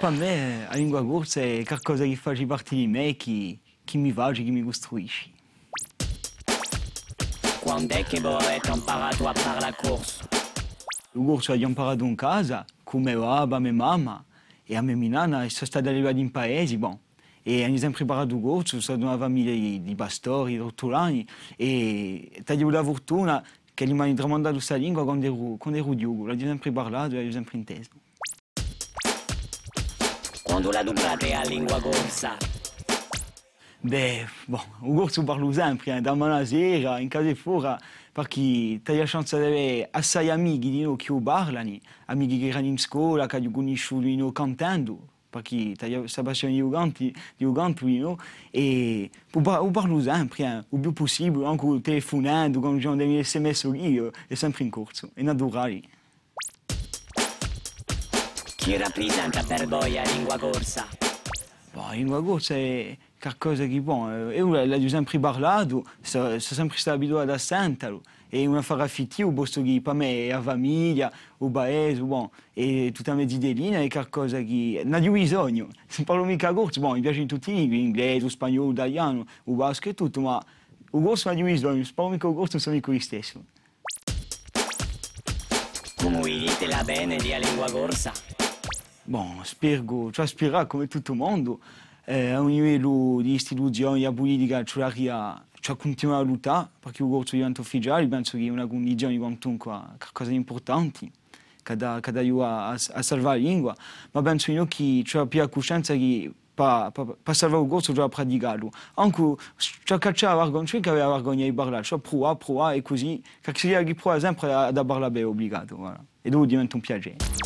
Para mim, la língua gorda é aquela coisa que faz parte de mim, que, que me vale, que me construi. Quando é que Boeto amparado a par la course? O gordo é casa, com meu aba, minha mama, e a minha menina está de um país, bom. E eles prepararam o gordo, só de uma família e hortulani, e fortuna que eles me mandaram essa língua quando eu era de Hugo. Eles l'ho sempre inteso. Quando la dublate a corsa? Beh, eh, da sera, in casa fuori, perché ho la chance di avere assai amici di noi che parlano, amici che erano in scuola, che ho conosciuto cantando, perché ho questa passione di canto, di canto e il più possibile, anche telefonando, sms è sempre in corso, è naturale. Chi rappresenta per voi la lingua corsa? Bah, la lingua corsa è qualcosa che buono. Io l'ho sempre parlato, sono sempre stato abituato a sentirlo. È una fare affettiva, posto che per me è la famiglia, il paese, bon, e tutta la mezzidellina è qualcosa che non ho bisogno. Se parlo mica corso, bon, mi piace tutti i lingue, inglese, spagnolo, italiano, il basco e tutto, ma il corso non ho bisogno, se parlo mica corso sono mica lo stesso. Come dite la bene di lingua corsa? Bon, spero, cioè spero come tutto il mondo, eh, a un livello di istituzioni, di politica, cioè a cioè, continuare a lottare perché il corso diventa ufficiale, penso che è una condizione quantunque qualcosa di importante che, da, che aiuta a, a salvare la lingua, ma penso io che c'è più coscienza che per, salvare il corso già praticarlo. Anche cioè, che c'è vergogna, cioè che aveva vergogna di parlare, cioè provare, provare e così, che si che prova sempre a, a parlare bene obbligato, voilà. e dopo diventa un piacere.